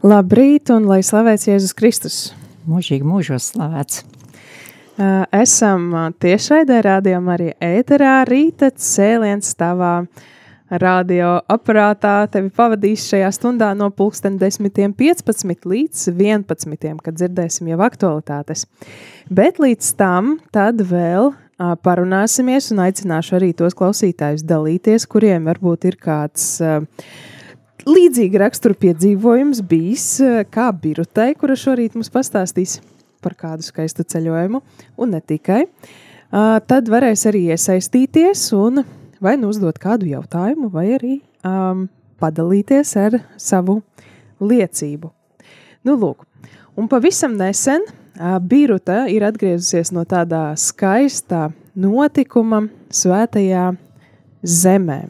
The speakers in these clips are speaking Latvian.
Labrīt, un lai slavēts Jēzus Kristus. Mūžīgi mūžos slavēts. Esam tiešraidē rādījumā arī ēterā rīta cēliens tavā radioaparātā. Tevi pavadīs šajā stundā no pulksten 10.15 līdz 11, kad dzirdēsim jau aktualitātes. Bet līdz tam tad vēl parunāsimies un aicināšu arī tos klausītājus dalīties, kuriem varbūt ir kāds uh, līdzīga rakstura piedzīvojums bijis kā birutei, kura šorīt mums pastāstīs par kādu skaistu ceļojumu, un ne tikai. Tad varēs arī iesaistīties un vai nu uzdot kādu jautājumu, vai arī um, padalīties ar savu liecību. Nu, lūk, un pavisam nesen uh, Biruta ir atgriezusies no tādā skaistā notikuma svētajā zemē.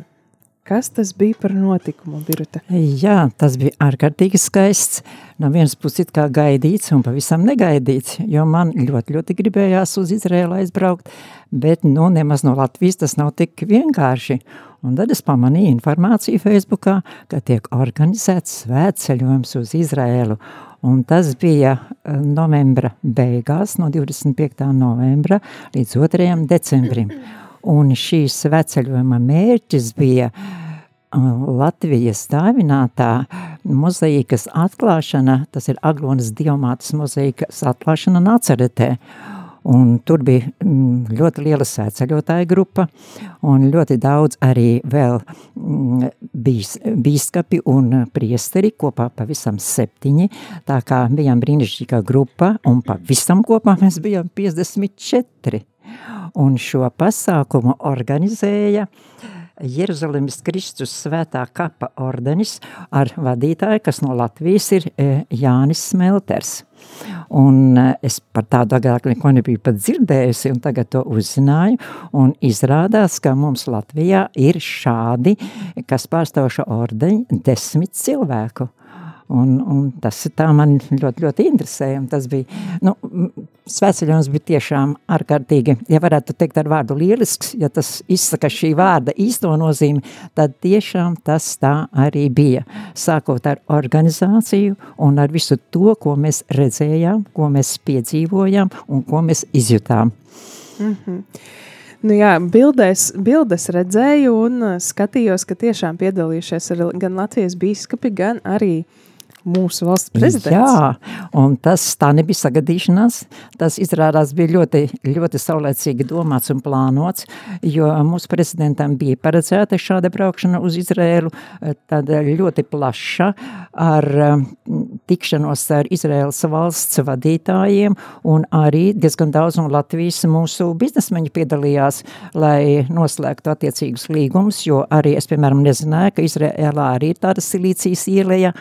Kas tas bija par notikumu, Birta? Jā, tas bija ārkārtīgi skaists. No vienas puses kā gaidīts un pavisam negaidīts, jo man ļoti, ļoti gribējās uz Izrēlu aizbraukt, bet nu nemaz no Latvijas tas nav tik vienkārši. Un tad es pamanīju informāciju Facebookā, ka tiek organizēts svētceļojums uz Izrēlu. Un tas bija novembra beigās, no 25. novembra līdz 2. decembrim. Un šīs sveceļojuma mērķis bija Latvijas dāvinātā mozaīkas atklāšana, tas ir Aglonas diamātas mozaīkas atklāšana Nacaretē. Un tur bija ļoti liela sēceļotāja grupa un ļoti daudz arī vēl bijis, bīskapi un priesteri, kopā pavisam septiņi, tā kā bijām brīnišķīgā grupa un pavisam kopā mēs bijām 54 un šo pasākumu organizēja Jeruzalemes Kristus svētā kapa ordenis ar vadītāju, kas no Latvijas ir Jānis Smelters. Un es par tādu agrāk neko nebiju pat dzirdējusi, un tagad to uzzināju, un izrādās, ka mums Latvijā ir šādi, kas pārstāvoša ordeņi, desmit cilvēku. Un, un tas man ļoti, ļoti interesēja. Tas bija, nu, svētceļojums bija tiešām ārkārtīgi, ja varētu teikt ar vārdu lielisks, ja tas izsaka šī vārda īsto nozīmi, tad tiešām tas tā arī bija. Sākot ar organizāciju un ar visu to, ko mēs redzējām, ko mēs piedzīvojām un ko mēs izjutām. Mm -hmm. Nu jā, bildēs, bildes redzēju un skatījos, ka tiešām piedalījušies gan Latvijas bīskapi, gan arī uh, mūsu valsts prezidents. Jā, un tas tā nebija sagadīšanās, tas izrādās bija ļoti, ļoti saulēcīgi domāts un plānots, jo mūsu prezidentam bija paredzēta šāda braukšana uz Izrēlu, tad ļoti plaša ar tikšanos ar Izrēlas valsts vadītājiem un arī diezgan daudz no Latvijas mūsu biznesmeņi piedalījās, lai noslēgtu attiecīgus līgumus, jo arī es, piemēram, nezināju, ka Izrēlā arī ir tāda silīcijas ieleja,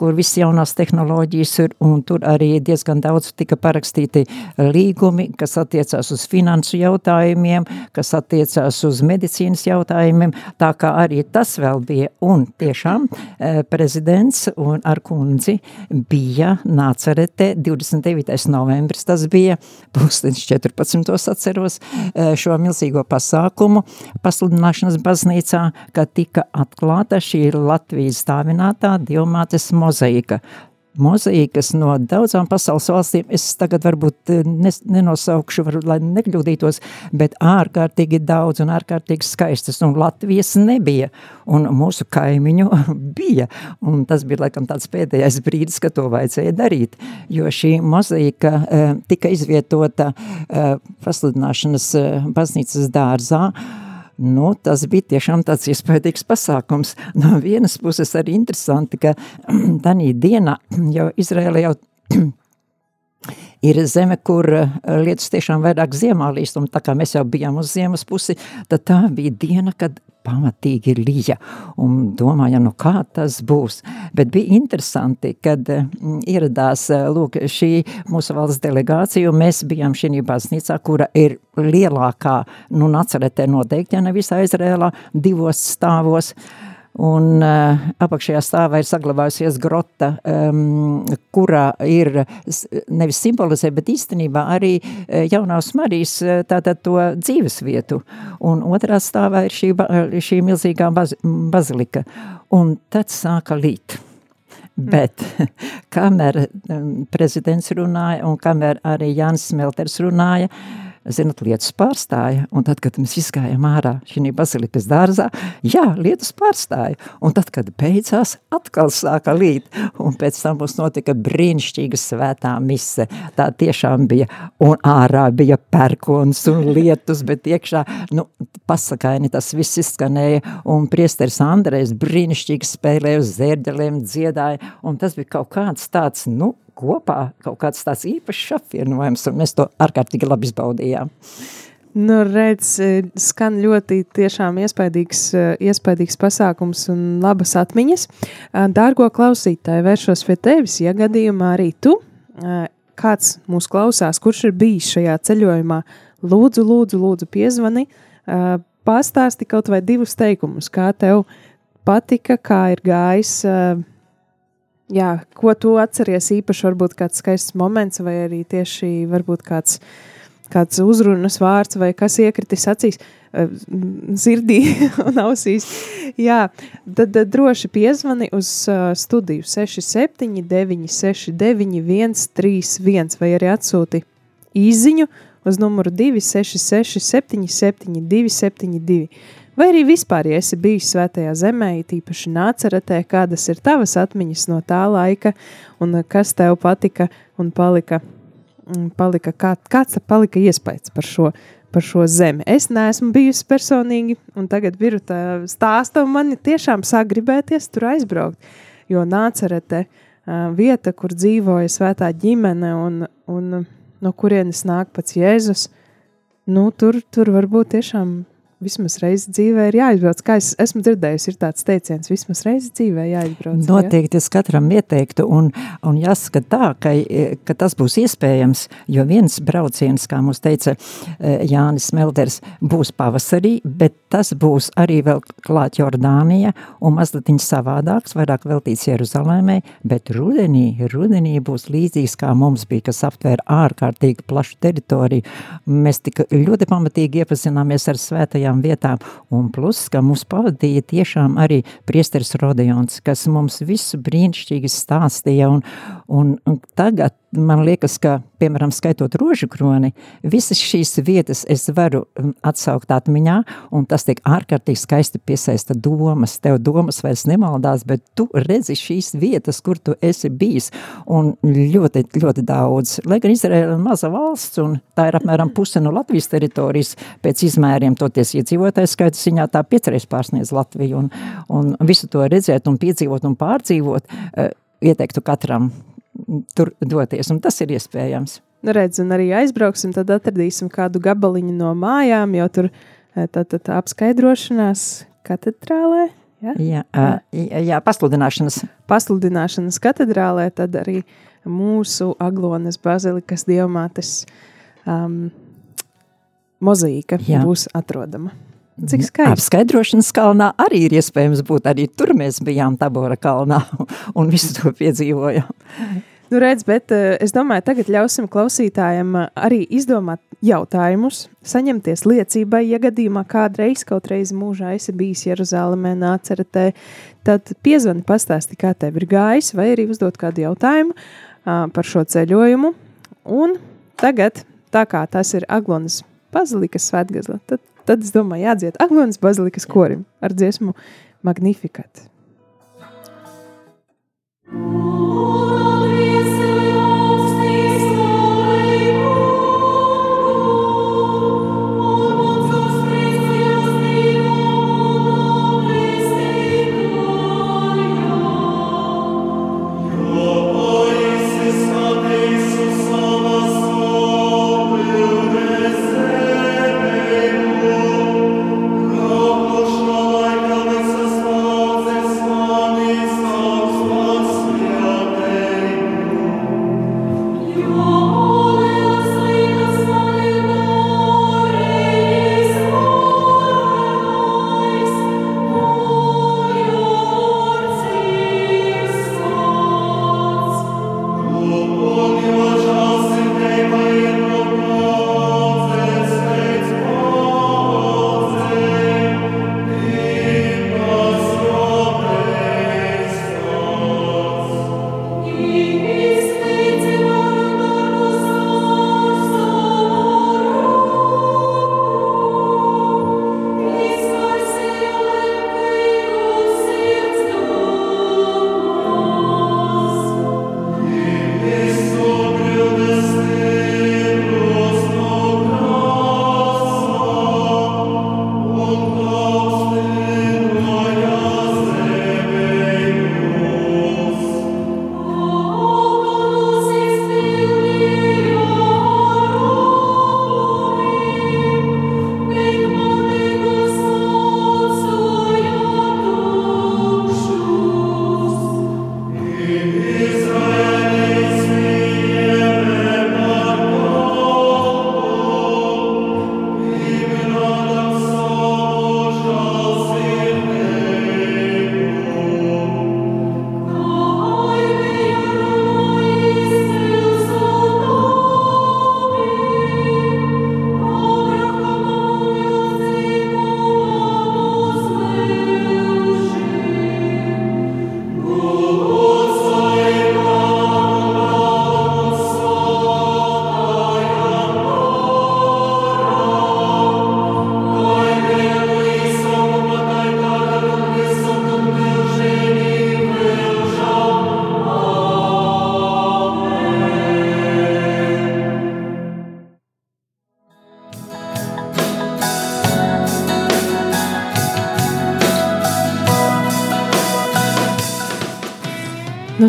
kur viss jaunās tehnoloģijas ir, un tur arī diezgan daudz tika parakstīti līgumi, kas attiecās uz finansu jautājumiem, kas attiecās uz medicīnas jautājumiem, tā kā arī tas vēl bija, un tiešām eh, prezidents un ar kundzi bija Nācerete 29. novembris, tas bija pulkstens 14. atceros eh, šo milzīgo pasākumu pasludināšanas baznīcā, kad tika atklāta šī Latvijas stāvinātā Dievmātes mozaika mozaīka. Mozaīkas no daudzām pasaules valstīm, es tagad varbūt nes, nenosaukšu, var, lai nekļūdītos, bet ārkārtīgi daudz un ārkārtīgi skaistas, un Latvijas nebija, un mūsu kaimiņu bija, un tas bija laikam tāds pēdējais brīdis, ka to vajadzēja darīt, jo šī mozaīka uh, tika izvietota uh, pasludināšanas baznīcas dārzā, Nu, tas bija tiešām tāds iespaidīgs pasākums. No vienas puses arī interesanti, ka tanī dienā jau Izraēla jau ir zeme, kur eh, lietas tiešām vairāk ziemā līst, un tā kā mēs jau bijām uz ziemas pusi, tad tā bija diena, kad pamatīgi lija, un domājam, nu kā tas būs. Bet bija interesanti, kad mm, ieradās, eh, lūk, šī mūsu valsts delegācija, un mēs bijām šī baznīcā, kura ir lielākā, nu, naceretē noteikti, ja ne visā Izrēlā, divos stāvos, uh, Un uh, apakšējā stāvā ir saglabājusies grota, um, kurā ir nevis simbolizē, bet īstenībā arī uh, jaunās Marijas uh, tātad to dzīves vietu. Un otrā stāvā ir šī, šī milzīgā baz, bazilika. Un tad sāka līt. Bet kamēr prezidents runāja un kamēr arī Jānis Smelters runāja, uh, zinat, lietus pārstāja, un tad, kad mēs izgājām ārā šī bazilikas dārzā, jā, lietus pārstāja, un tad, kad beidzās, atkal sāka līt, un pēc tam mums notika brīnišķīga svētā mise, tā tiešām bija, un ārā bija perkons un lietus, bet iekšā, nu, pasakaini tas viss izskanēja, un priesteris Andrejs brīnišķīgi spēlēja uz zērģeliem, dziedāja, un tas bija kaut kāds tāds, nu, kopā kaut kāds tāds īpašs apvienojums, un mēs to ārkārtīgi labi izbaudījām. Nu, redz, e, skan ļoti tiešām iespaidīgs, e, iespaidīgs pasākums un labas atmiņas. E, dārgo klausītāji, vēršos pie tevis, ja gadījumā arī tu, kāds mūs klausās, kurš ir bijis šajā ceļojumā, lūdzu, lūdzu, lūdzu piezvani, pastāsti kaut vai divus teikumus, kā tev patika, kā ir gājis jā, ko tu atceries īpaši, varbūt kāds skaists moments, vai arī tieši kāds, kāds uzrunas vārds, vai kas iekritis acīs, eh, sirdī un ausīs. Jā, tad, tad droši piezvani uz uh, studiju 679 691 31 vai arī atsūti īziņu uz numuru 266 77 272 vai arī vispār, ja esi bijis svētajā zemē, tīpaši nāceretē, kādas ir tavas atmiņas no tā laika, un kas tev patika un palika, palika kā, kāds palika iespējas par šo, par šo zemi. Es neesmu bijusi personīgi, un tagad Birta stāsta, un man tiešām sāk gribēties tur aizbraukt, jo nācerete vieta, kur dzīvoja svētā ģimene un, un no kurienes nāk pats Jēzus, nu, tur, tur varbūt tiešām vismaz reizi dzīvē ir jāizbrauc. Kā es esmu dzirdējusi, ir tāds teiciens, vismaz reizi dzīvē jāizbrauc. Noteikti ja? es katram ieteiktu, un, un jāsaka tā, ka, ka tas būs iespējams, jo viens brauciens, kā mums teica eh, Jānis Melders, būs pavasarī, bet tas būs arī vēl klāt Jordānija, un mazliet savādāks, vairāk veltīts Jeruzalēmē, bet rudenī, rudenī būs līdzīgs, kā mums bija, kas aptvēra ārkārtīgi plašu teritoriju. Mēs tik ļoti pamatīgi iepazināmies ar svētajām šajām vietām, un plus, ka mūs pavadīja tiešām arī priesteris Rodejons, kas mums visu brīnišķīgi stāstīja, un, un, un tagad man liekas, ka, piemēram, skaitot rožu kroni, visas šīs vietas es varu um, atsaukt atmiņā, un tas tiek ārkārtīgi skaisti piesaista domas. Tev domas vairs nemaldās, bet tu redzi šīs vietas, kur tu esi bijis, un ļoti, ļoti daudz. Lai gan Izraela ir maza valsts, un tā ir apmēram puse no Latvijas teritorijas, pēc izmēriem toties iedzīvotājs skaits ziņā tā piecreiz pārsniedz Latviju, un, un visu to redzēt un piedzīvot un pārdzīvot, uh, ieteiktu katram tur doties, un tas ir iespējams. Nu, redz, un arī aizbrauksim, tad atradīsim kādu gabaliņu no mājām, jo tur tā, tā, tā apskaidrošanās katedrālē. Ja? Jā, jā, jā, pasludināšanas. Pasludināšanas katedrālē, tad arī mūsu Aglonas bazilikas diamātes um, mozaīka būs atrodama. Cik skaisti. Apskaidrošanas kalnā arī ir iespējams būt. Arī tur mēs bijām Tabora kalnā un visu to piedzīvojām. Nu, redz, bet uh, es domāju, tagad ļausim klausītājiem uh, arī izdomāt jautājumus, saņemties liecībai, ja gadījumā kādreiz, kaut reiz mūžā esi bijis Jeruzālēmē, nāceretē, tad piezvani pastāsti, kā tev ir gājis, vai arī uzdot kādu jautājumu uh, par šo ceļojumu. Un tagad, tā kā tas ir Aglonas bazilikas svētgazla, tad Tad es domāju, jādzied Aglonas bazilikas korim ar dziesmu Magnificat.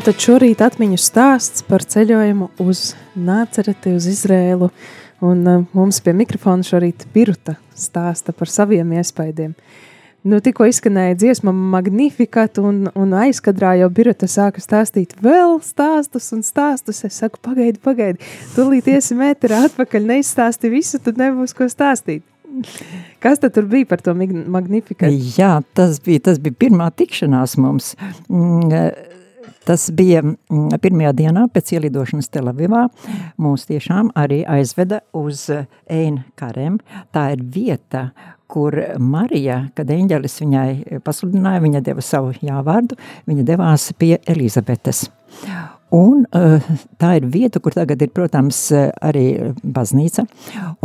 Nu, tad šorīt atmiņu stāsts par ceļojumu uz Nācereti, uz Izrēlu. Un uh, mums pie mikrofona šorīt Birta stāsta par saviem iespaidiem. Nu, tikko izskanēja dziesma Magnificat, un, un aizkadrā jau Birta sāka stāstīt vēl stāstus un stāstus. Es saku, pagaidi, pagaidi, tūlīt iesim ēterā atpakaļ, neizstāsti visu, tad nebūs ko stāstīt. Kas tad bija par to Magnificat? Jā, tas bija, tas bija pirmā tikšanās mums. Mm, Tas bija mm, pirmajā dienā pēc ielidošanas Telavivā. Mūs tiešām arī aizveda uz Ein Karem. Tā ir vieta, kur Marija, kad eņģelis viņai pasludināja, viņa deva savu jāvārdu, viņa devās pie Elizabetes. Un uh, tā ir vieta, kur tagad ir, protams, eh, arī baznīca,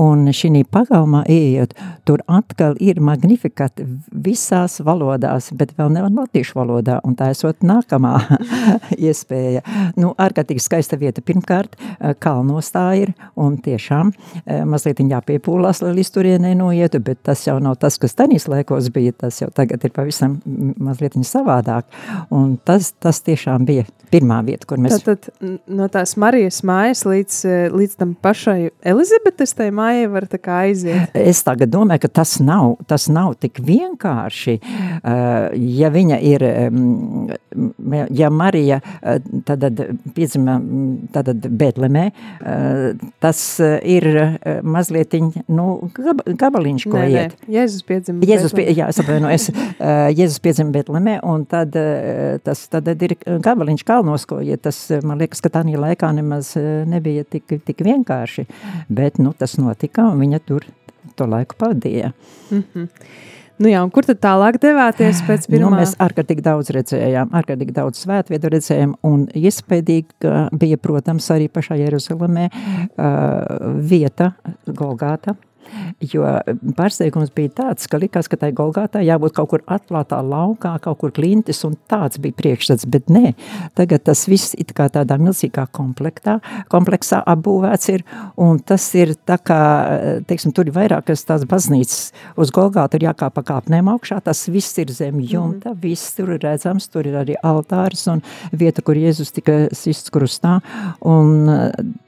un šī pagalmā ieejot, tur atkal ir magnifikat visās valodās, bet vēl nevar latīšu valodā, un tā esot nākamā iespēja. Nu, ārkārtīgi skaista vieta. Pirmkārt, eh, kalnos tā ir, un tiešām mazliet jāpiepūlās, lai līdz turienei noietu, bet tas jau nav tas, kas tanīs laikos bija, tas jau tagad ir pavisam mazliet savādāk, un tas, tas tiešām bija pirmā vieta, kur mēs Tad no tās Marijas mājas līdz, eh, līdz tam pašai Elizabetes tai mājai var tā kā aiziet. Es tagad domāju, ka tas nav, tas nav tik vienkārši. Uh, ja viņa ir, ja Marija uh, tad piedzima tad Betlemē, tas ir mazliet, nu, gab, gabaliņš, ko nē, iet. Nē, Jēzus piedzima Jēzus pie, jā, es atvainu, es, Jēzus piedzima Betlemē, un tad, tas tad ir gabaliņš kalnos, ko iet, tas man liekas, ka tā laikā nemaz eh, nebija tik, tik vienkārši, bet nu, tas notika un viņa tur to laiku pavadīja. Mm -hmm. Nu jā, kur tad tālāk devāties pēc nu, pirmā? Nu, mēs ārkārtīgi daudz redzējām, ārkārtīgi daudz svētvietu redzējām, un iespējīgi bija, protams, arī pašā Jeruzalemē uh, vieta Golgāta, Jo pārsteigums bija tāds, ka likās, ka tai Golgātā jābūt kaut kur atklātā laukā, kaut kur klintis, un tāds bija priekšstats, bet nē, tagad tas viss kā tādā milzīgā komplektā, kompleksā apbūvēts ir, un tas ir tā kā, teiksim, tur ir vairākas tās baznīcas uz Golgātu ir jākāpa kāpnēm augšā, tas viss ir zem jumta, mm. viss tur ir redzams, tur ir arī altārs un vieta, kur Jēzus tika sists krustā, un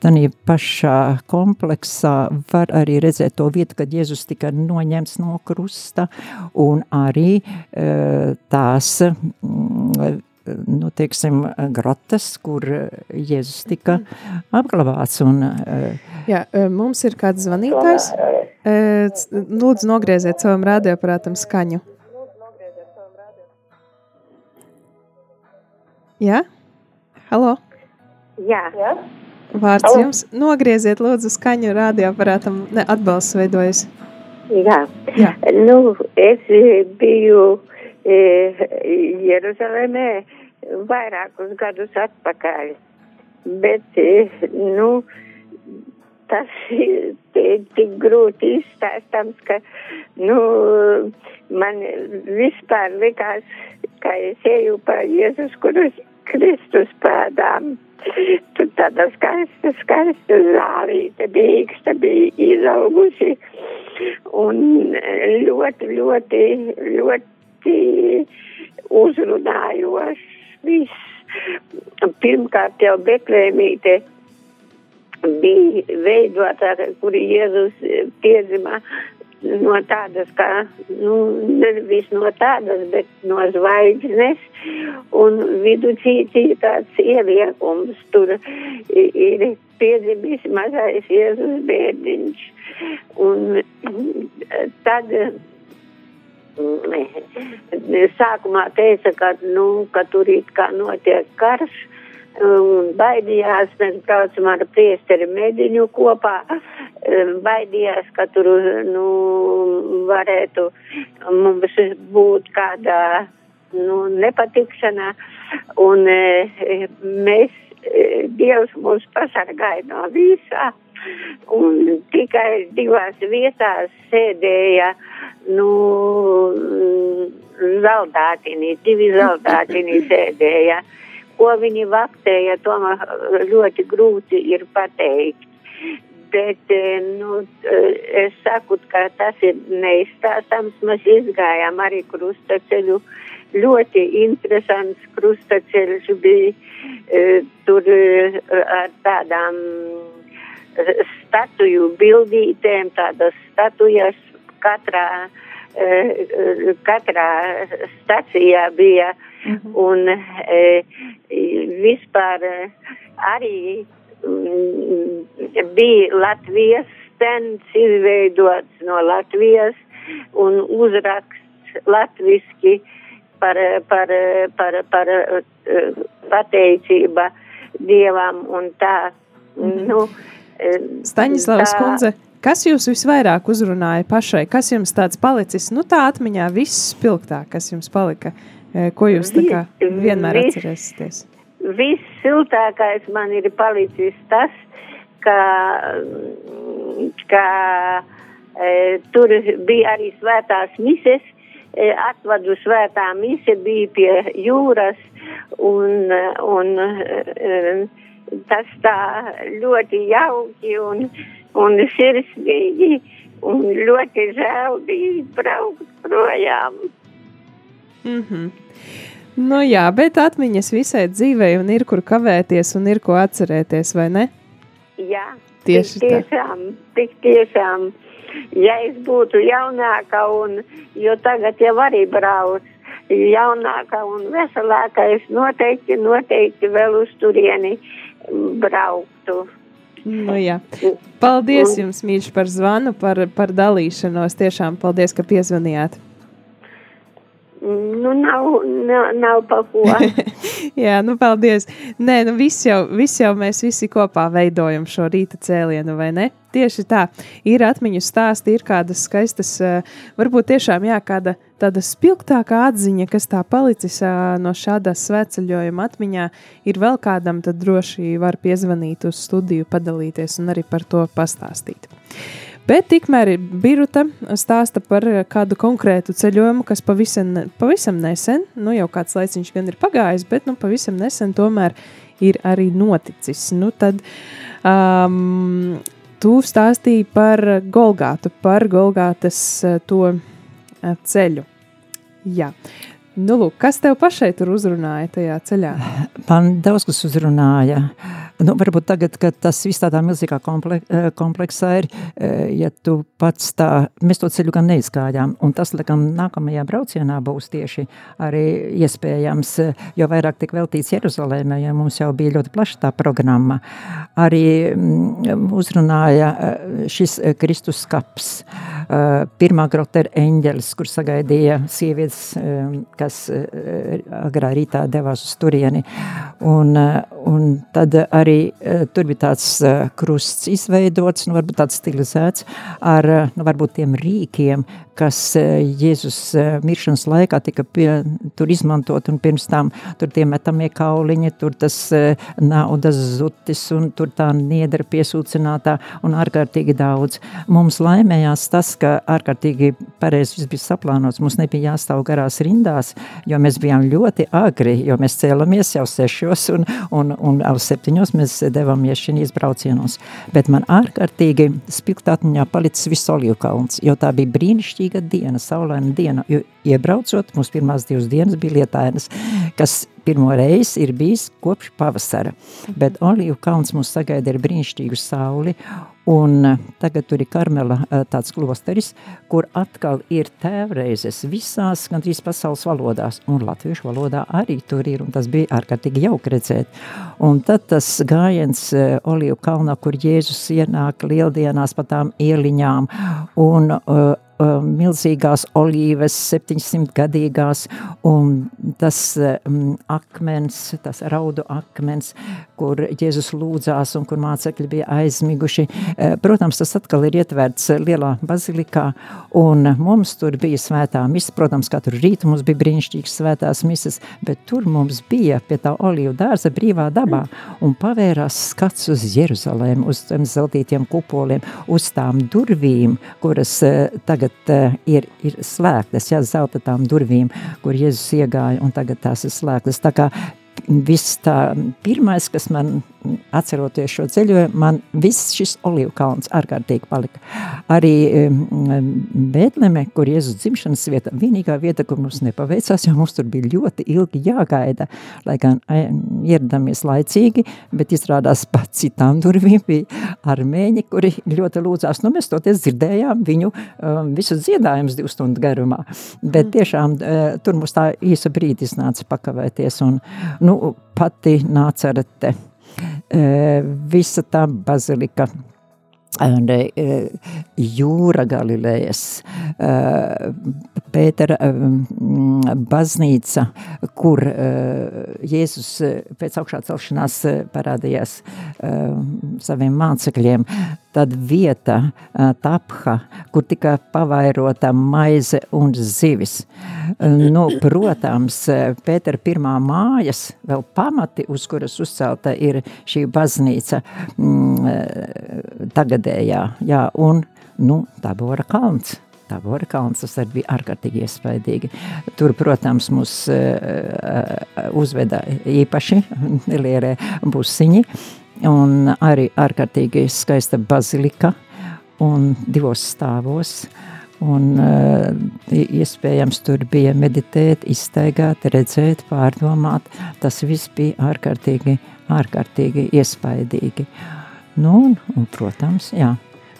tanī pašā kompleksā var arī redzēt to vieta, kad Jēzus tika noņemts no krusta, un arī e, tās mm, nu, teiksim, grotas, kur Jēzus tika apglabāts. Un, e, Jā, e, mums ir kāds zvanītājs. Lūdzu, nogrieziet savam radioaparātam skaņu. Jā? Halo? Jā. Jā? Vārds Halo. jums. Nogrieziet, lūdzu, skaņu radioaparātam. Ne, atbalsts veidojas. Jā. Jā. Nu, es biju e, Jeruzalemē vairākus gadus atpakaļ. Bet, e, nu, tas ir tik grūti izstāstams, ka, nu, man vispār likās, ka es eju pa Jēzus Kristus pēdām. Tur tāda skaista, skaista zālīte bīksta bija izaugusi un ļoti, ļoti, ļoti uzrunājošs viss. Pirmkārt jau Betlēmīte bija veidota, kuri Jēzus piedzima no tādas kā, nu, nevis no tādas, bet no zvaigznes, un viducītī tāds ieliekums tur ir piedzimis mazais Jēzus bērniņš. Un tad sākumā teica, ka, nu, ka tur it kā notiek karš, un baidījās, mēs braucam ar priesteri mediņu kopā, baidījās, ka tur, nu, varētu mums būt kāda, nu, nepatikšana, un mēs, Dievs mūs pasargāja no visā, un tikai divās vietās sēdēja, nu, zaldātiņi, divi zaldātiņi sēdēja ko viņi vaktēja, tomēr ļoti grūti ir pateikt. Bet, eh, nu, eh, es saku, ka tas ir neizstāstams. Mēs izgājām arī krustaceļu ļoti interesants krustaceļš bija tur ar tādām statuju bildītēm, tādas statujas katrā, uh, katrā stacijā bija. Mhm. Un uh, vispār arī um, bija Latvijas stends izveidots no Latvijas un uzraksts latviski par, par, par, par pateicība Dievam un tā. Mhm. Nu, Staņislavas kundze, kas jūs visvairāk uzrunāja pašai? Kas jums tāds palicis, nu tā atmiņā viss spilgtāk, kas jums palika? E, ko jūs tā kā vienmēr vis, atcerēsieties? Viss siltākais man ir palicis tas, ka, ka e, tur bija arī svētās mises, e, atvadu svētā mise bija pie jūras un, un e, tas tā ļoti jauki un, un sirsnīgi un ļoti žēl bija braukt projām. Mm -hmm. Nu jā, bet atmiņas visai dzīvei un ir kur kavēties un ir ko atcerēties, vai ne? Jā, tieši tik tiešām, tā. tik tiešām. Ja es būtu jaunāka un, jo tagad jau arī brauc, jaunāka un veselāka, es noteikti, noteikti vēl uz turieni brauktu. Nu, jā. Paldies jums, mīļš, par zvanu, par, par dalīšanos. Tiešām paldies, ka piezvanījāt. Nu, nav, nav, nav pa ko. Jā, nu, paldies. Nē, nu, viss jau, viss jau mēs visi kopā veidojam šo rīta cēlienu, vai ne? Tieši tā. Ir atmiņu stāsti, ir kādas skaistas, eh, varbūt tiešām, jā, kāda tāda spilgtākā atziņa, kas tā palicis no šādā svētceļojuma atmiņā, ir vēl kādam, tad droši var piezvanīt uz studiju, padalīties un arī par to pastāstīt. Bet tikmēr Biruta stāsta par kādu konkrētu ceļojumu, kas pavisam, pavisam nesen, nu jau kāds laiciņš gan ir pagājis, bet nu pavisam nesen tomēr ir arī noticis. Nu tad um, tu stāstīji par Golgātu, par Golgātas to ceļu. Jā. Nu, lūk, kas tev pašai tur uzrunāja tajā ceļā? Man daudz kas uzrunāja. Uh, Nu, varbūt tagad, kad tas viss tādā milzīgā eh, kompleksā ir, eh, ja tu pats tā, mēs to ceļu gan neizkājām, un tas, laikam, nākamajā braucienā būs tieši arī iespējams, jo vairāk tik veltīts Jeruzalēmē, ja mums jau bija ļoti plaša tā programma. Arī mm, uzrunāja eh, šis Kristus kaps, pirmā grota ir eņģelis, kur sagaidīja sievietes, kas agrā rītā devās uz turieni, un, un tad arī arī uh, tur bija tāds uh, krusts izveidots, nu, varbūt tāds stilizēts ar uh, nu, varbūt tiem rīkiem, kas Jēzus miršanas laikā tika pie, tur izmantot, un pirms tam tur tie metamie kauliņi, tur tas naudas zutis, un tur tā niedra piesūcinātā, un ārkārtīgi daudz. Mums laimējās tas, ka ārkārtīgi pareizi viss bija saplānots, mums nebija jāstāv garās rindās, jo mēs bijām ļoti agri, jo mēs cēlamies jau sešos, un, un, un jau septiņos mēs devāmies šīs braucienos. Bet man ārkārtīgi spilgt atmiņā palicis viss olīvkalns, jo tā bija brīnišķīga diena, saulaina diena, jo iebraucot, mums pirmās divas dienas bija lietainas, kas pirmo reizi ir bijis kopš pavasara. Bet Olīvu kalns mūs sagaida ar brīnišķīgu sauli, un eh, tagad tur ir Karmela eh, tāds klosteris, kur atkal ir tēvreizes visās gandrīz pasaules valodās, un latviešu valodā arī tur ir, un tas bija ārkārtīgi jauki redzēt. Un tad tas gājiens eh, Olīvu kalnā, kur Jēzus ienāk lieldienās pa tām ieliņām, un uh, uh, milzīgās olīves, 700 gadīgās, un tas um, akmens, tas raudu akmens, kur Jēzus lūdzās un kur mācekļi bija aizmiguši. Uh, protams, tas atkal ir ietverts lielā bazilikā, un mums tur bija svētā misa. Protams, katru rītu mums bija brīnišķīgas svētās misas, bet tur mums bija pie tā olīvu dārza brīvā dabā, un pavērās skats uz Jeruzalēm, uz tiem zeltītiem kupoliem, uz tām durvīm, kuras uh, tagad tagad uh, ir, ir slēgtas, jā, zelta tām durvīm, kur Jēzus iegāja, un tagad tās ir slēgtas. Tā kā viss tā pirmais, kas man atceroties šo ceļojumu, man viss šis olīvu kalns ārkārtīgi palika. Arī Bētleme, kur Jēzus dzimšanas vieta, vienīgā vieta, kur mums nepaveicās, jo mums tur bija ļoti ilgi jāgaida, lai gan ieradāmies laicīgi, bet izrādās pat citām durvīm bija armēņi, kuri ļoti lūdzās. Nu, mēs toties dzirdējām viņu um, visu dziedājumus divu stundu garumā, bet mm. tiešām uh, tur mums tā īsa brīdis nāca pakavēties un, nu, pati nācerete. Visa tā bazilika jūra Galilejas, Pētera baznīca, kur Jēzus pēc augšā celšanās parādījās saviem mācekļiem, tad vieta tapha, kur tika pavairota maize un zivis. Nu, protams, Pētera pirmā mājas, vēl pamati, uz kuras uzcelta ir šī baznīca tagadējā, jā, un, nu, Tabora kalns. Tabora kalns, tas arī bija ārkārtīgi iespaidīgi. Tur, protams, mūs uh, uzveda īpaši nelierē busiņi, un arī ārkārtīgi skaista bazilika un divos stāvos. Un, uh, iespējams, tur bija meditēt, iztaigāt, redzēt, pārdomāt. Tas viss bija ārkārtīgi, ārkārtīgi iespaidīgi. Nu, un, un, protams, jā.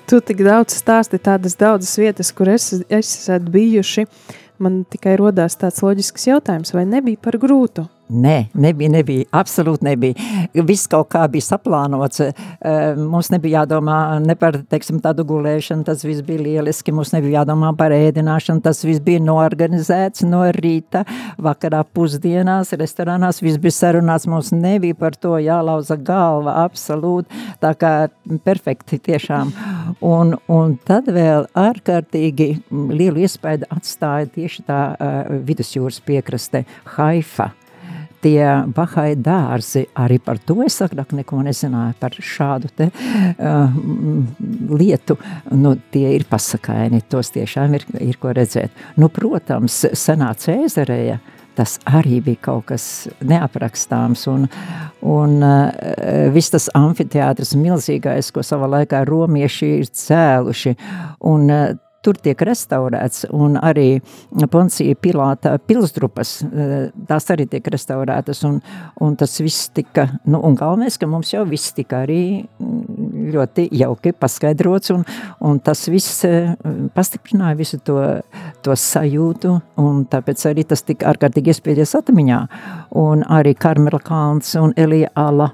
Tu tik daudz stāsti tādas daudzas vietas, kur es, es esat bijuši. Man tikai rodās tāds loģisks jautājums, vai nebija par grūtu? Nē, nebija, nebija, absolūti nebija. Viss kaut kā bija saplānots. Eh, mums nebija jādomā ne par, teiksim, tādu gulēšanu, tas viss bija lieliski. Mums nebija jādomā par ēdināšanu, tas viss bija noorganizēts no rīta, vakarā pusdienās, restorānās, viss bija sarunāts. Mums nebija par to jālauza galva, absolūti. Tā kā perfekti tiešām. Un, un tad vēl ārkārtīgi lielu iespēju atstāja tieši tā uh, vidusjūras piekraste Haifa tie Bahai dārzi, arī par to es agrāk neko nezināju, par šādu te uh, lietu, nu, tie ir pasakaini, tos tiešām ir, ir ko redzēt. Nu, protams, senā Cēzarēja, tas arī bija kaut kas neaprakstāms, un, un uh, viss tas amfiteātris milzīgais, ko savā laikā romieši ir cēluši, un uh, tur tiek restaurēts, un arī Poncija Pilāta pilsdrupas, eh, tās arī tiek restaurētas, un, un tas viss tika, nu, un galvenais, ka mums jau viss tika arī mm, ļoti jauki paskaidrots, un, un tas viss eh, pastiprināja visu to, to sajūtu, un tāpēc arī tas tika ārkārtīgi iespējies atmiņā, un arī Karmela Kalns un Elija Ala,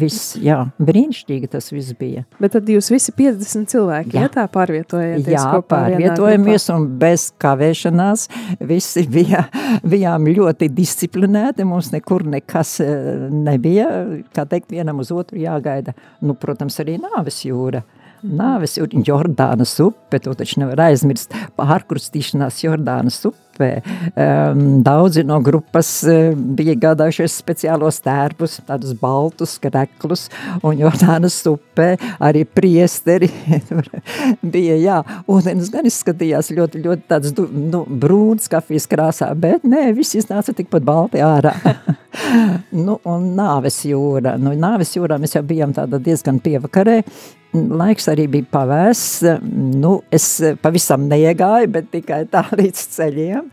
viss, jā, brīnišķīgi tas viss bija. Bet tad jūs visi 50 cilvēki, jā, ja tā pārvietojaties jā, kopā pārvietojamies un bez kavēšanās visi bija, bijām ļoti disciplinēti, mums nekur nekas eh, nebija, kā teikt, vienam uz otru jāgaida. Nu, protams, arī nāves jūra. Nāves jūra, Jordānas upe, to taču nevar aizmirst, pārkrustīšanās Jordānas upē. Um, daudzi no grupas uh, bija gādājušies speciālos tērpus, tādus baltus kreklus, un Jordānas upē arī priesteri bija, jā, ūdens gan izskatījās ļoti, ļoti tāds nu, brūns kafijas krāsā, bet nē, viss iznāca tikpat balti ārā. nu, un nāves jūra, nu, nāves jūrā mēs jau bijām tāda diezgan pievakarē, laiks arī bija pavēsts. Nu, es pavisam neiegāju, bet tikai tā līdz ceļiem.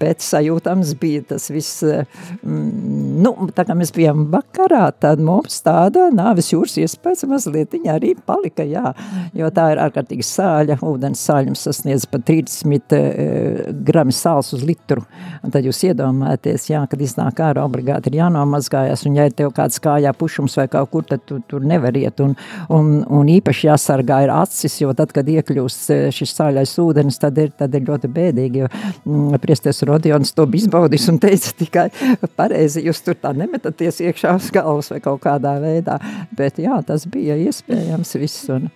Bet sajūtams bija tas viss. Nu, tā kā mēs bijām vakarā, tad mums tāda nāves jūras iespējas mazliet arī palika, jā. Jo tā ir ārkārtīgi sāļa, ūdens sāļums sasniedz pat 30 uh, grami sāls uz litru. Un tad jūs iedomājaties, jā, kad iznāk ārā obligāti ir jānomazgājās, un ja ir tev kāds kājā pušums vai kaut kur, tad tu tur nevar iet. Un, un, un un īpaši jāsargā ir acis, jo tad, kad iekļūst e, šis sāļais ūdenis, tad ir, tad ir ļoti bēdīgi, jo mm, priesties Rodions to bija izbaudījis un teica tikai pareizi, jūs tur tā nemetaties iekšā uz galvas vai kaut kādā veidā, bet jā, tas bija iespējams viss un,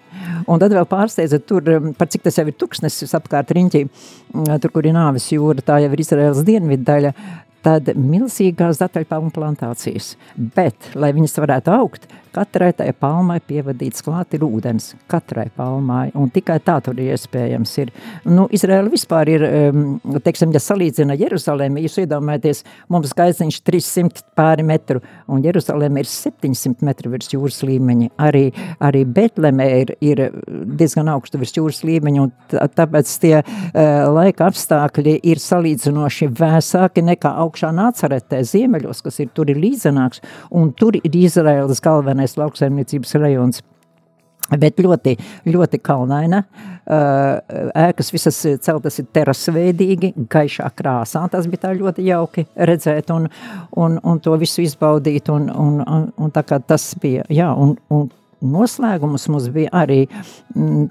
Un tad vēl pārsteidza tur, par cik tas jau ir tuksnesis apkārt riņķī, tur, kur ir nāves jūra, tā jau ir Izraels dienvidu daļa, tad milzīgās dataļpalmu plantācijas. Bet, lai viņas varētu augt, katrai tai palmai pievadīts klāt ir ūdens, katrai palmai, un tikai tā tur iespējams ir. Nu, Izraela vispār ir, teiksim, ja salīdzina Jeruzalemi, jūs iedomājaties, mums gaiziņš 300 pāri metru, un Jeruzalemi ir 700 metru virs jūras līmeņa. Arī, arī Betleme ir, ir diezgan augstu virs jūras līmeņa, un tāpēc tie uh, laika apstākļi ir salīdzinoši vēsāki nekā augšā nācaretē ziemeļos, kas ir tur ir līdzenāks, un tur ir Izraēlas galvenais lauksaimniecības rajons. Bet ļoti, ļoti kalnaina. Ēkas visas celtas ir terasveidīgi, gaišā krāsā. Tas bija tā ļoti jauki redzēt un, un, un to visu izbaudīt. Un, un, un, un tā kā tas bija, jā, un, un noslēgums mums bija arī mm,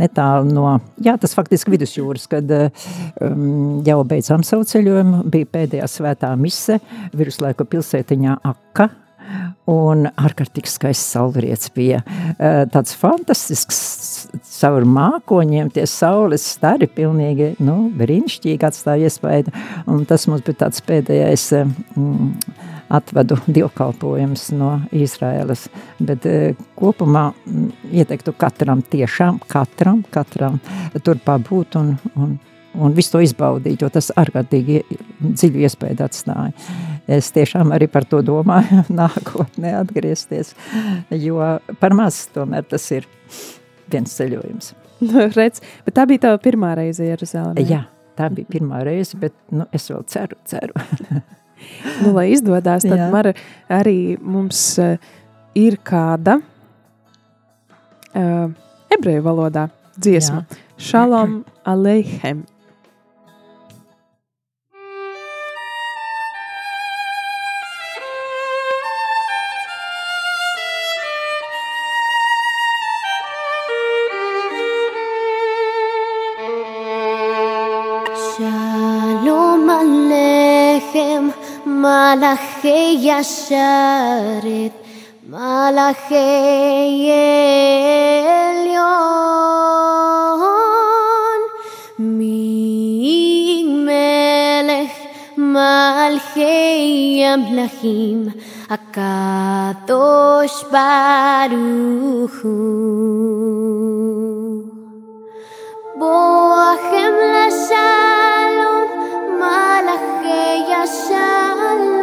netālu no, jā, tas faktiski vidusjūras, kad um, jau beidzām savu ceļojumu, bija pēdējā svētā mise viruslaiku pilsētiņā Akka, un ārkārtīgi skaists saulrietis bija. Tāds fantastisks caur mākoņiem, tie saules stari pilnīgi, nu, brīnišķīgi atstāja iespēju, un tas mums bija tāds pēdējais mm, atvedu dievkalpojums no Izraēlas, bet kopumā m, ieteiktu katram, tiešām katram, katram tur pabūt un, un, un visu to izbaudīt, jo tas ārkārtīgi dziļu iespēju atstāja. Es tiešām arī par to domāju, nākotnē atgriezties, jo par maz tomēr tas ir viens ceļojums. Nu, redz, bet tā bija tava pirmā reize Jeruzalemē. Jā, tā bija pirmā reize, bet nu, es vēl ceru, ceru. nu, lai izdodas, tad Mara, arī mums uh, ir kāda uh, ebreju valodā dziesma. Jā. Shalom Aleichem. מלאכי ישרת, מלאכי עליון, ממלך מלכי המלכים, הקדוש ברוך הוא. בואכם לשלום, מלאכי השלום.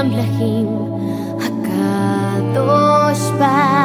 Amlahim, Akadosh Baruch.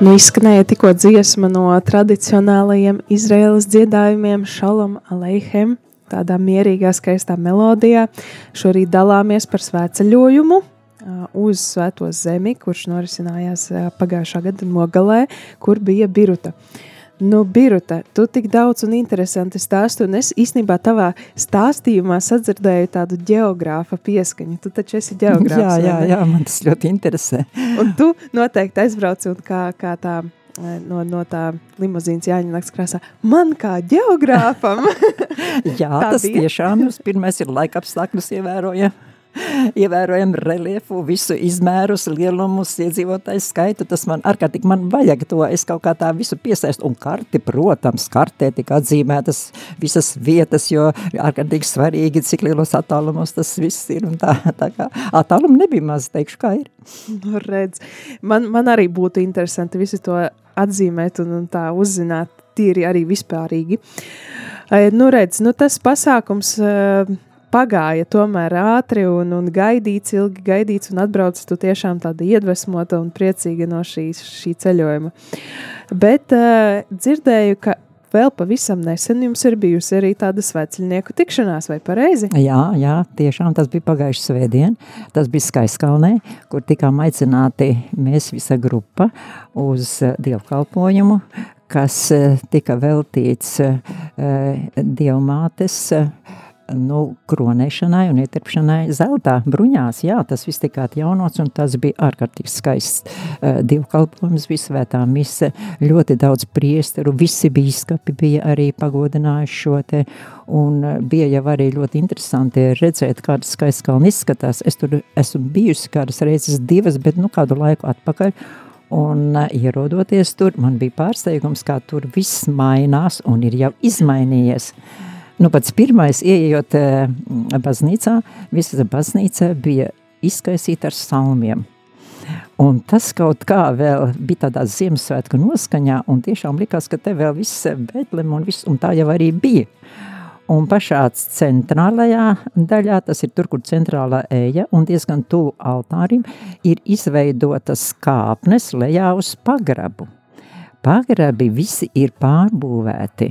Nu, izskanēja tikko dziesma no tradicionālajiem Izraēlas dziedājumiem, Šalam Aleihem, tādā mierīgā, skaistā melodijā. Šorīt dalāmies par svētceļojumu uz Svēto zemi, kurš norisinājās pagājušā gada nogalē, kur bija Biruta. Nu, Biruta, tu tik daudz un interesanti stāstu, un es īstenībā tavā stāstījumā sadzirdēju tādu geogrāfa pieskaņu. Tu taču esi geogrāfs. Jā, jā, jā, man tas ļoti interesē. Un tu noteikti aizbrauci un kā, kā tā. eh, No, no tā limuzīnas Jāņa naktas krāsā. Man kā geogrāfam, Jā, tas bija? tiešām ir pirmais ir laika apstākļus ievērojam. Ievērojam reliefu, visu izmērus, lielumus, iedzīvotāju skaitu. Tas man ārkārtīgi man vajag to. Es kaut kā tā visu piesaistu. Un karti, protams, kartē tika atzīmētas visas vietas, jo ārkārtīgi svarīgi, cik lielos attālumos tas viss ir. Un tā, tā kā attālumi nebija maz, teikšu, kā ir. nu, redz, man, man arī būtu interesanti visu to atzīmēt un, un tā uzzināt tīri arī vispārīgi. Nu, redz, nu, tas pasākums pagāja tomēr ātri un, un gaidīts, ilgi gaidīts un atbraucis tu tiešām tāda iedvesmota un priecīga no šīs, šī ceļojuma. Bet uh, dzirdēju, ka vēl pavisam nesen jums ir bijusi arī tāda sveceļnieku tikšanās, vai pareizi? Jā, jā, tiešām tas bija pagājuši svētdien. Tas bija Skaiskalnē, kur tikām aicināti mēs visa grupa uz eh, dievkalpojumu, kas eh, tika veltīts dievmātes eh, nu, kronēšanai un ietirpšanai zeltā bruņās. Jā, tas viss tika atjaunots un tas bija ārkārtīgi skaists uh, dievkalpojums, bija svētā mise, ļoti daudz priesteru, visi bīskapi bija arī pagodinājuši šo te, un uh, bija jau arī ļoti interesanti redzēt, kāda skaists kalni izskatās. Es tur esmu bijusi kādas reizes divas, bet nu kādu laiku atpakaļ, Un, uh, ierodoties tur, man bija pārsteigums, kā tur viss mainās un ir jau izmainījies. Nu, pats pirmais, ieejot uh, baznīcā, visa baznīca bija izkaisīta ar salmiem. Un tas kaut kā vēl bija tādā Ziemassvētku noskaņā, un tiešām likās, ka te vēl viss Betlem un viss, un tā jau arī bija. Un pašā centrālajā daļā, tas ir tur, kur centrālā eja un diezgan tuvu altārim, ir izveidotas kāpnes lejā uz pagrabu. Pagrabi visi ir pārbūvēti.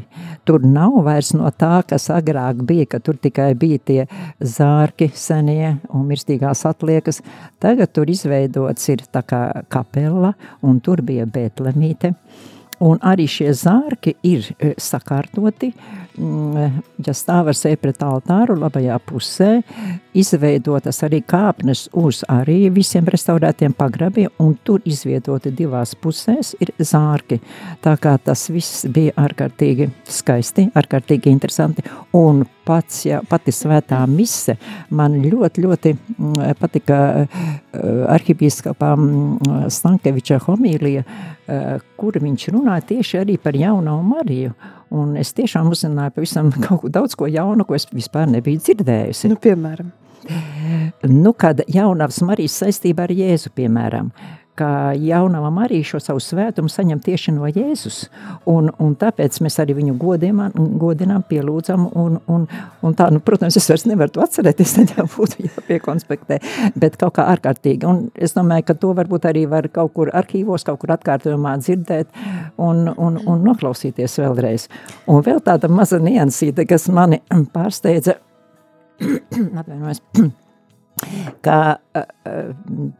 Tur nav vairs no tā, kas agrāk bija, ka tur tikai bija tie zārki senie un mirstīgās atliekas. Tagad tur izveidots ir tā kā kapela un tur bija Betlemīte. Un arī šie zārki ir e, sakārtoti, ja stāv ar sevi pret altāru labajā pusē, izveidotas arī kāpnes uz arī visiem restaurētiem pagrabiem, un tur izvietoti divās pusēs ir zārki. Tā kā tas viss bija ārkārtīgi skaisti, ārkārtīgi interesanti, un pats, ja, pati svētā mise man ļoti, ļoti mm, patika arhibīskapām Stankeviča homīlija, kur viņš runāja tieši arī par jauno Mariju. Un es tiešām uzzināju pavisam kaut ko daudz ko jaunu, ko es vispār nebiju dzirdējusi. Nu, piemēram, Nu, kad jaunavas Marijas saistībā ar Jēzu, piemēram, ka jaunam arī šo savu svētumu saņem tieši no Jēzus. Un, un tāpēc mēs arī viņu godinām, godinām pielūdzam. Un, un, un tā, nu, protams, es vairs nevaru to atcerēties, tad jau būtu jāpiekonspektē, bet kaut kā ārkārtīgi. Un es domāju, ka to varbūt arī var kaut kur arhīvos, kaut kur atkārtojumā dzirdēt un, un, un noklausīties vēlreiz. Un vēl tāda maza niansīte, kas mani pārsteidza, atvainojos, ka uh,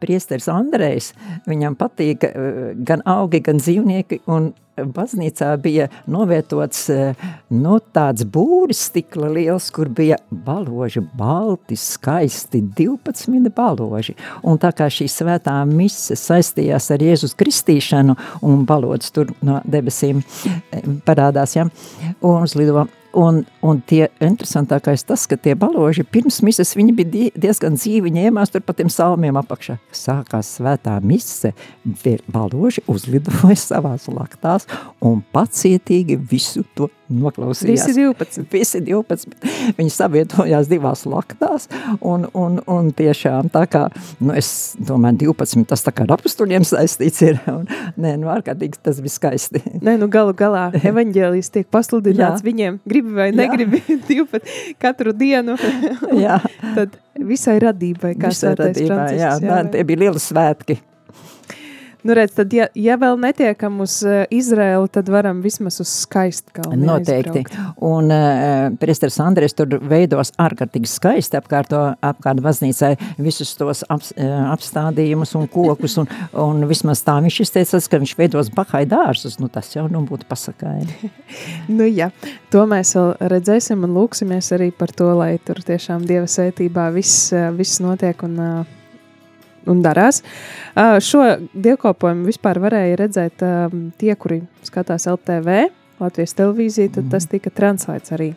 priesteris Andrejs, viņam patīk uh, gan augi, gan dzīvnieki, un baznīcā bija novietots uh, no tāds būris stikla liels, kur bija baloži, balti, skaisti, 12 baloži. Un tā kā šī svētā mise saistījās ar Jēzus kristīšanu, un balods tur no debesīm parādās, ja, un uzlido Un, un tie interesantākais tas, ka tie baloži pirms mises viņi bija diezgan dzīvi ņēmās tur pa tiem salmiem apakšā. Sākās svētā mise, baloži uzlidoja savās laktās un pacietīgi visu to noklausījās. Visi 12. Visi 12. Viņi savietojās divās laktās, un, un, un tiešām tā kā, nu es domāju, 12, tas tā kā ar apustuļiem saistīts ir, un nē, nu ārkārtīgi tas bija skaisti. Nē, nu galu galā evaņģēlijas tiek pasludināts Jā. viņiem, gribi vai negribi, 12 katru dienu. jā. Tad visai radībai, kā visai radībai, jā, jā, jā, tie bija lieli svētki. Nu, redz, tad, ja, ja vēl netiekam uz uh, Izraelu, tad varam vismaz uz skaistkalni Noteikti. Aizbraukt. Un uh, priesteris Andres tur veidos ārkārtīgi skaisti apkārto, apkārt baznīcai visus tos ap, uh, apstādījumus un kokus, un, un vismaz tā viņš izteicās, ka viņš veidos bahai dārzus, nu tas jau nu būtu pasakaini. nu jā, to mēs vēl redzēsim un lūksimies arī par to, lai tur tiešām Dieva sētībā viss, viss notiek un uh, un darās. Šo dievkalpojumu vispār varēja redzēt tie, kuri skatās LTV, Latvijas televīziju, tad tas tika translēts arī.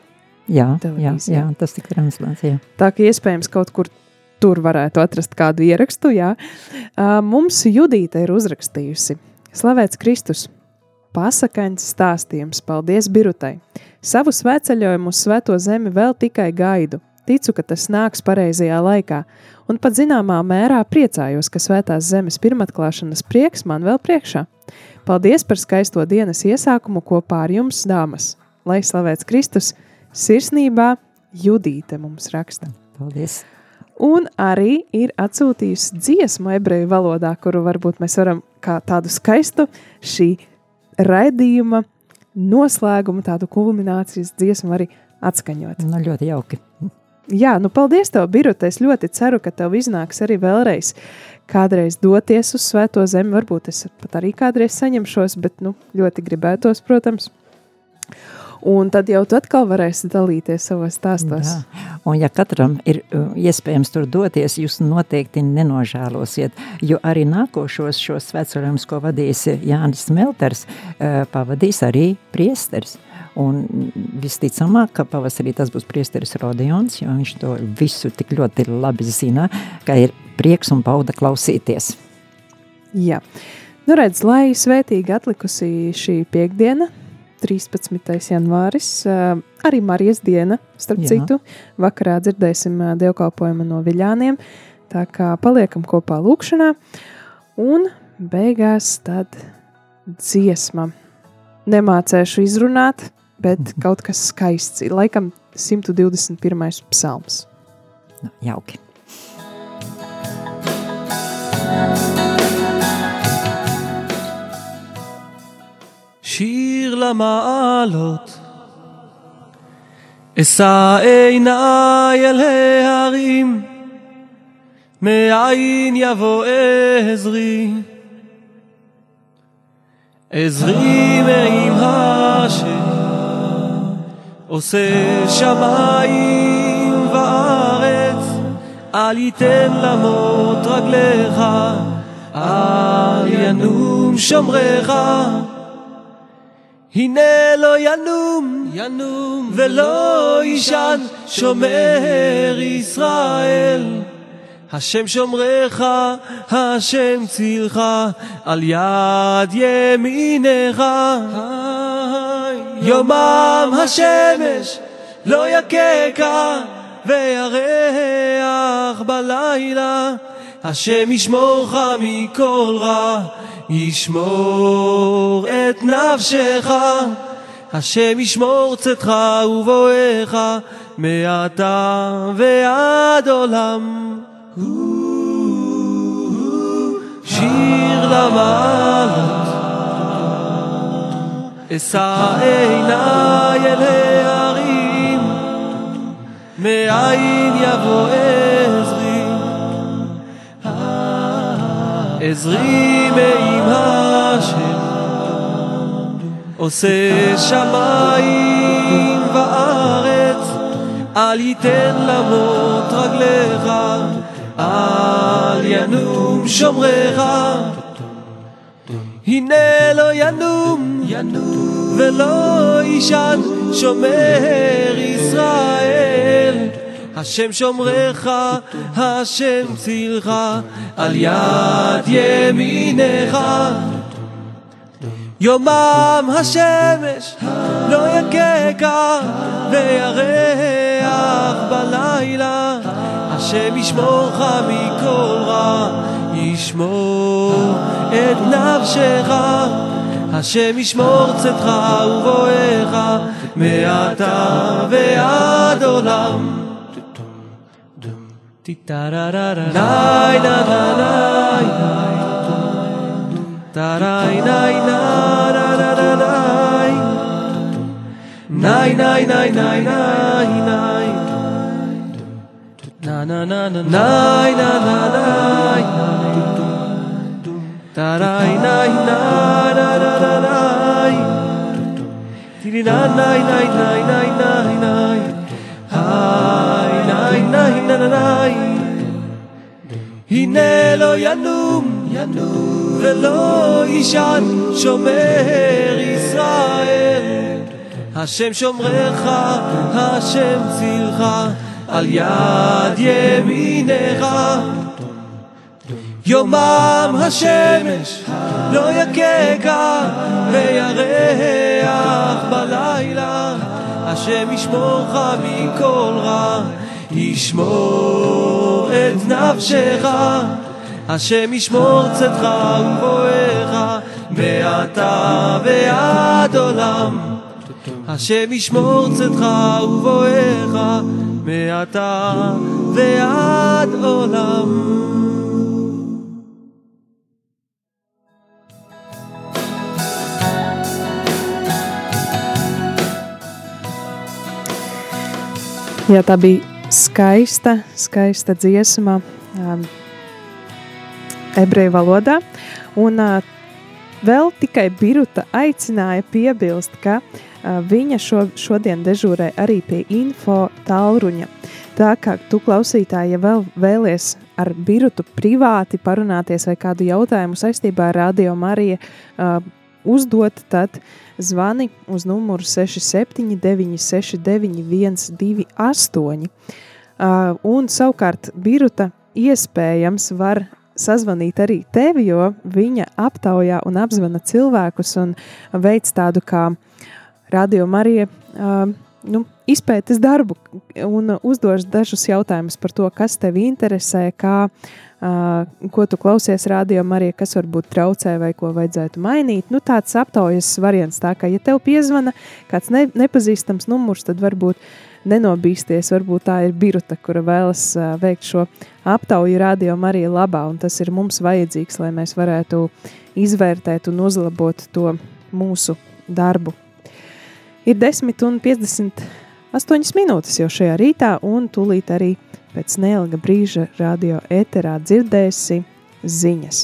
Jā, jā, jā, tas tika translēts, jā. Tā ka iespējams kaut kur tur varētu atrast kādu ierakstu, jā. Mums Judīta ir uzrakstījusi. Slavēts Kristus! Pasakaņas stāstījums, paldies Birutai! Savu svētceļojumu uz svēto zemi vēl tikai gaidu. Ticu, ka tas nāks pareizajā laikā, un pat zināmā mērā priecājos, ka svētās zemes pirmatklāšanas prieks man vēl priekšā. Paldies par skaisto dienas iesākumu kopā ar jums, dāmas! Lai slavēts Kristus, sirsnībā Judīte mums raksta. Paldies! Un arī ir atsūtījusi dziesmu ebreju valodā, kuru varbūt mēs varam kā tādu skaistu šī raidījuma noslēgumu, tādu kulminācijas dziesmu arī atskaņot. Nu, ļoti jauki. Jā, nu paldies tev, Birute. Es ļoti ceru, ka tev iznāks arī vēlreiz kādreiz doties uz Svēto zemi. Varbūt es pat arī kādreiz saņemšos, bet nu, ļoti gribētos, protams. Un tad jau tu atkal varēsi dalīties savos stāstos. Jā. Un ja katram ir uh, iespējams tur doties, jūs noteikti nenožēlosiet, jo arī nākošos šos svētceļojumus, ko vadīs Jānis Melters, uh, pavadīs arī priesteris. Un visticamāk, ka pavasarī tas būs priesteris Rodions, jo viņš to visu tik ļoti labi zina, ka ir prieks un bauda klausīties. Jā. Nu redz, lai svētīgi atlikusi šī piekdiena, 13. janvāris, arī Marijas diena, starp Jā. citu, vakarā dzirdēsim dievkalpojumu no viļāniem, tā kā paliekam kopā lūkšanā, un beigās tad dziesma. Nemācēšu izrunāt, bet mm -hmm. kaut kas skaists. Ir laikam 121. psalms. Nu, jauki. שיר למעלות, אשא עיניי אל ההרים, מאין יבוא עזרי. עזרי מעם השם. עושה שמיים וארץ, אל ייתן למות רגליך, אל ינום שומריך. הנה לא ינום, ינום ולא יישן שומר ישראל. השם שומרך, השם צילך, על יד ימינך. יומם השמש לא יככה, וירח בלילה. השם ישמורך מכל רע, ישמור את נפשך. השם ישמור צאתך ובואך, מעתה ועד עולם. שיר למעלות, אשא עיניי אל ההרים, מאין יבוא עזרי, עזרי מעם השם, עושה שמיים וארץ, אל ייתן למות רגליך, אל ינום שומרך. הנה לא ינום, ולא יישן שומר ישראל. השם שומרך, השם צילך, על יד ימינך. יומם השמש לא יככה, וירח בלילה. השם ישמורך מכל רע, ישמור את נפשך. השם ישמור צאתך ובואך, מעתה ועד עולם. ניי נה ניי טריי ניי ניי ניי ניי ניי ניי ניי ניי na na na na nai na na nai tarai nai na na na na nai tiri na nai nai nai nai nai nai hai nai nai na na nai הנה לא ינום, ולא יישן שומר ישראל. השם שומרך, השם צילך, על יד ימינך. יומם השמש לא יככה, וירח בלילה. השם ישמורך מכל רע, ישמור את נפשך. השם ישמור צאתך ובואך, מעתה ועד עולם. השם ישמור צאתך ובואך, מעתה ועד עולם. Jā, tā bija skaista, skaista dziesma um, ebreju valodā. Un uh, vēl tikai Biruta aicināja piebilst, ka uh, viņa šo, šodien dežūrē arī pie info tālruņa. Tā kā tu klausītāji, ja vēl vēlies ar Birutu privāti parunāties vai kādu jautājumu saistībā ar Radio Mariju uh, uzdot, tad zvani uz numuru 679 691 128. Uh, un savukārt Biruta iespējams var sazvanīt arī tevi, jo viņa aptaujā un apzvana cilvēkus un veic tādu kā Radio Marija uh, nu, izpētes darbu un uzdos dažus jautājumus par to, kas tevi interesē, kā, uh, ko tu klausies radio Marija, kas varbūt traucē vai ko vajadzētu mainīt. Nu, tāds aptaujas variants tā, ka ja tev piezvana kāds ne, nepazīstams numurs, tad varbūt nenobīsties, varbūt tā ir biruta, kura vēlas veikt šo aptauju radio Marija labā, un tas ir mums vajadzīgs, lai mēs varētu izvērtēt un uzlabot to mūsu darbu Ir 10 un 58 minūtes jau šajā rītā, un tūlīt arī pēc neilga brīža radio ēterā dzirdēsi ziņas.